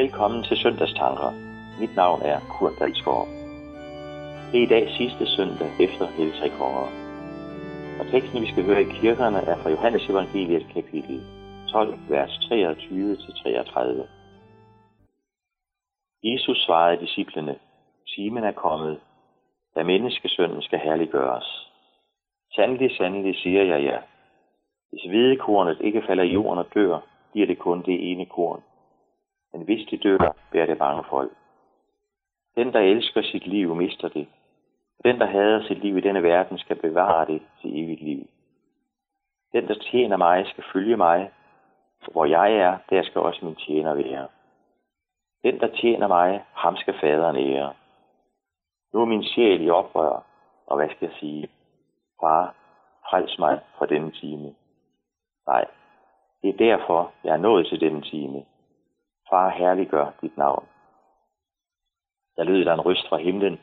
Velkommen til søndagstanker. Mit navn er Kurt Dalsgaard. Det er i dag sidste søndag efter Helligtrækonger. Og teksten, vi skal høre i kirkerne, er fra Johannes Evangeliet kapitel 12, vers 23-33. Jesus svarede disciplene, timen er kommet, da menneskesønnen skal herliggøres. Sandelig, sandelig, siger jeg jer. Hvis hvedekornet ikke falder i jorden og dør, bliver det kun det ene korn. Men hvis de dør, bærer det mange folk. Den, der elsker sit liv, mister det. Og den, der hader sit liv i denne verden, skal bevare det til evigt liv. Den, der tjener mig, skal følge mig. Hvor jeg er, der skal også min tjener være. Den, der tjener mig, ham skal faderen ære. Nu er min sjæl i oprør, og hvad skal jeg sige? Far, frels mig fra denne time. Nej, det er derfor, jeg er nået til denne time. Far, herliggør dit navn. Der lød der en ryst fra himlen.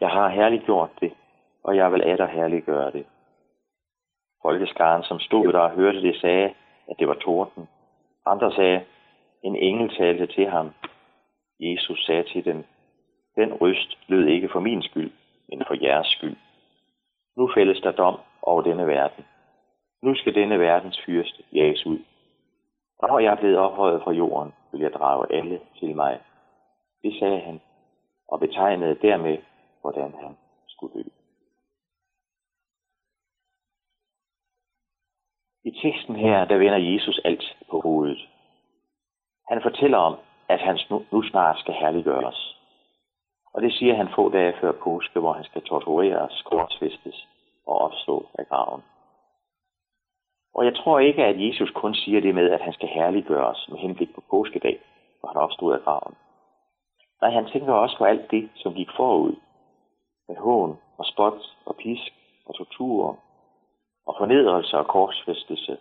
Jeg har herliggjort det, og jeg vil atter herliggøre det. Folkeskaren, som stod der og hørte det, sagde, at det var torden. Andre sagde, en engel talte til ham. Jesus sagde til dem, den ryst lød ikke for min skyld, men for jeres skyld. Nu fældes der dom over denne verden. Nu skal denne verdens fyrste jages ud. Og når jeg er blevet ophøjet fra jorden, vil jeg drage alle til mig. Det sagde han, og betegnede dermed, hvordan han skulle dø. I teksten her, der vender Jesus alt på hovedet. Han fortæller om, at han nu snart skal herliggøres. Og det siger han få dage før påske, hvor han skal tortureres, korsfæstes og opstå af graven. Og jeg tror ikke, at Jesus kun siger det med, at han skal herliggøres med henblik på påskedag, hvor han opstod af graven. Nej, han tænker også på alt det, som gik forud. Med hån og spot og pisk og tortur og fornedrelse og korsfæstelse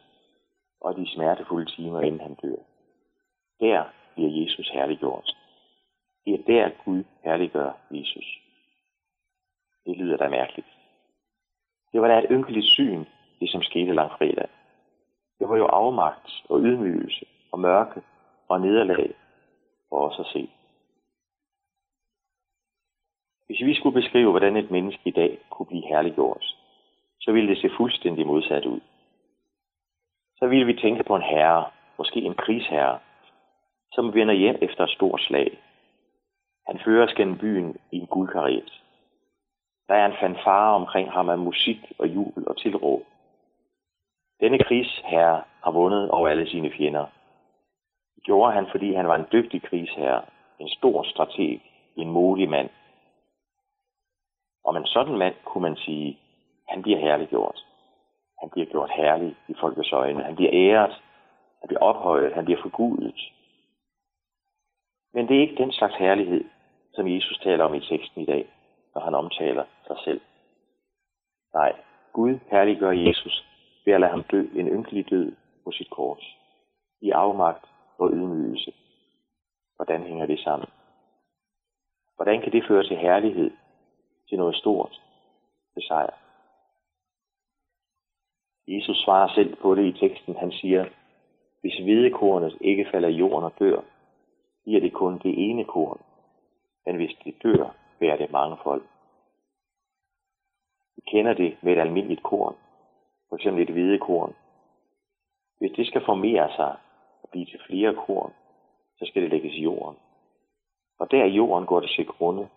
og de smertefulde timer, inden han dør. Der bliver Jesus herliggjort. Det er der, Gud herliggør Jesus. Det lyder da mærkeligt. Det var da et ynkeligt syn, det som skete langfredag. Det var jo afmagt og ydmygelse og mørke og nederlag for os at se. Hvis vi skulle beskrive, hvordan et menneske i dag kunne blive herliggjort, så ville det se fuldstændig modsat ud. Så ville vi tænke på en herre, måske en krigsherre, som vender hjem efter et stort slag. Han fører gennem byen i en guldkaret. Der er en fanfare omkring ham af musik og jubel og tilråb. Denne krigsherre har vundet over alle sine fjender. Det gjorde han, fordi han var en dygtig krigsherre, en stor strateg, en modig mand. Om en sådan mand kunne man sige, han bliver herliggjort. Han bliver gjort herlig i folkets øjne. Han bliver æret. Han bliver ophøjet. Han bliver forgudet. Men det er ikke den slags herlighed, som Jesus taler om i teksten i dag, når han omtaler sig selv. Nej, Gud herliggør Jesus ved at lade ham dø en ynkelig død på sit kors, i afmagt og ydmygelse. Hvordan hænger det sammen? Hvordan kan det føre til herlighed, til noget stort, til sejr? Jesus svarer selv på det i teksten. Han siger, hvis hvedekornet ikke falder i jorden og dør, bliver det kun det ene korn. Men hvis det dør, bærer det mange folk. Vi kender det med et almindeligt korn for eksempel et hvedekorn. Hvis det skal formere sig og blive til flere korn, så skal det lægges i jorden. Og der i jorden går det til grunde.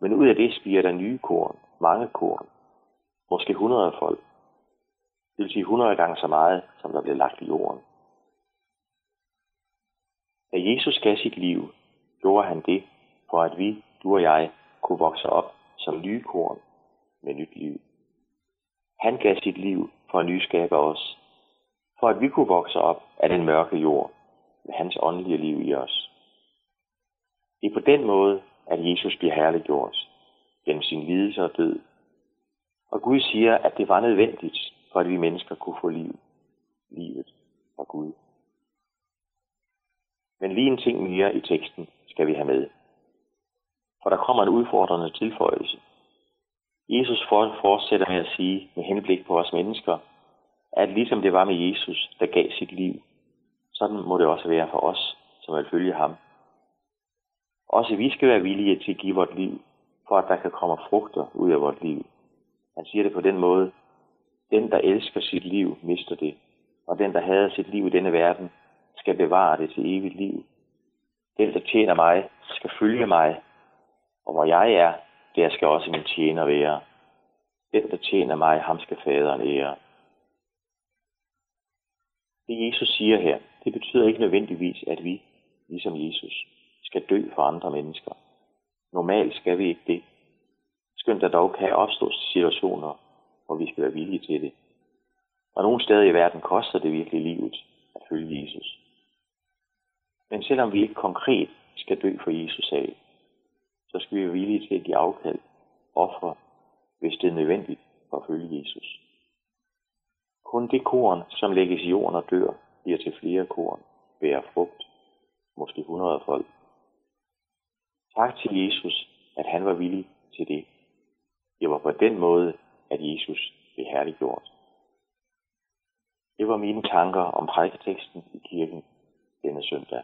Men ud af det spiger der nye korn, mange korn, måske 100 folk. Det vil sige 100 gange så meget, som der blev lagt i jorden. Da Jesus gav sit liv, gjorde han det, for at vi, du og jeg, kunne vokse op som nye korn med nyt liv. Han gav sit liv for at nyskabe os, for at vi kunne vokse op af den mørke jord med hans åndelige liv i os. Det er på den måde, at Jesus bliver herliggjort gennem sin lidelse og død. Og Gud siger, at det var nødvendigt, for at vi mennesker kunne få liv. Livet fra Gud. Men lige en ting mere i teksten skal vi have med. For der kommer en udfordrende tilføjelse. Jesus fortsætter med at sige med henblik på os mennesker, at ligesom det var med Jesus, der gav sit liv, sådan må det også være for os, som vil følge ham, Også vi skal være villige til at give vort liv, for at der kan komme frugter ud af vort liv. Han siger det på den måde, den, der elsker sit liv, mister det, og den, der hader sit liv i denne verden, skal bevare det til evigt liv. Den, der tjener mig, skal følge mig, og hvor jeg er, der skal også min tjener være. Den, der tjener mig, ham skal faderen ære. Det Jesus siger her, det betyder ikke nødvendigvis, at vi, ligesom Jesus, skal dø for andre mennesker. Normalt skal vi ikke det. Skønt der dog kan opstå situationer, hvor vi skal være villige til det. Og nogle steder i verden koster det virkelig livet at følge Jesus. Men selvom vi ikke konkret skal dø for Jesus sag, så skal vi være villige til at give afkald, ofre, hvis det er nødvendigt for at følge Jesus. Kun det korn, som lægges i jorden og dør, bliver til flere korn, bærer frugt, måske hundrede folk. Tak til Jesus, at han var villig til det. Det var på den måde, at Jesus blev herliggjort. Det var mine tanker om prædiketeksten i kirken denne søndag.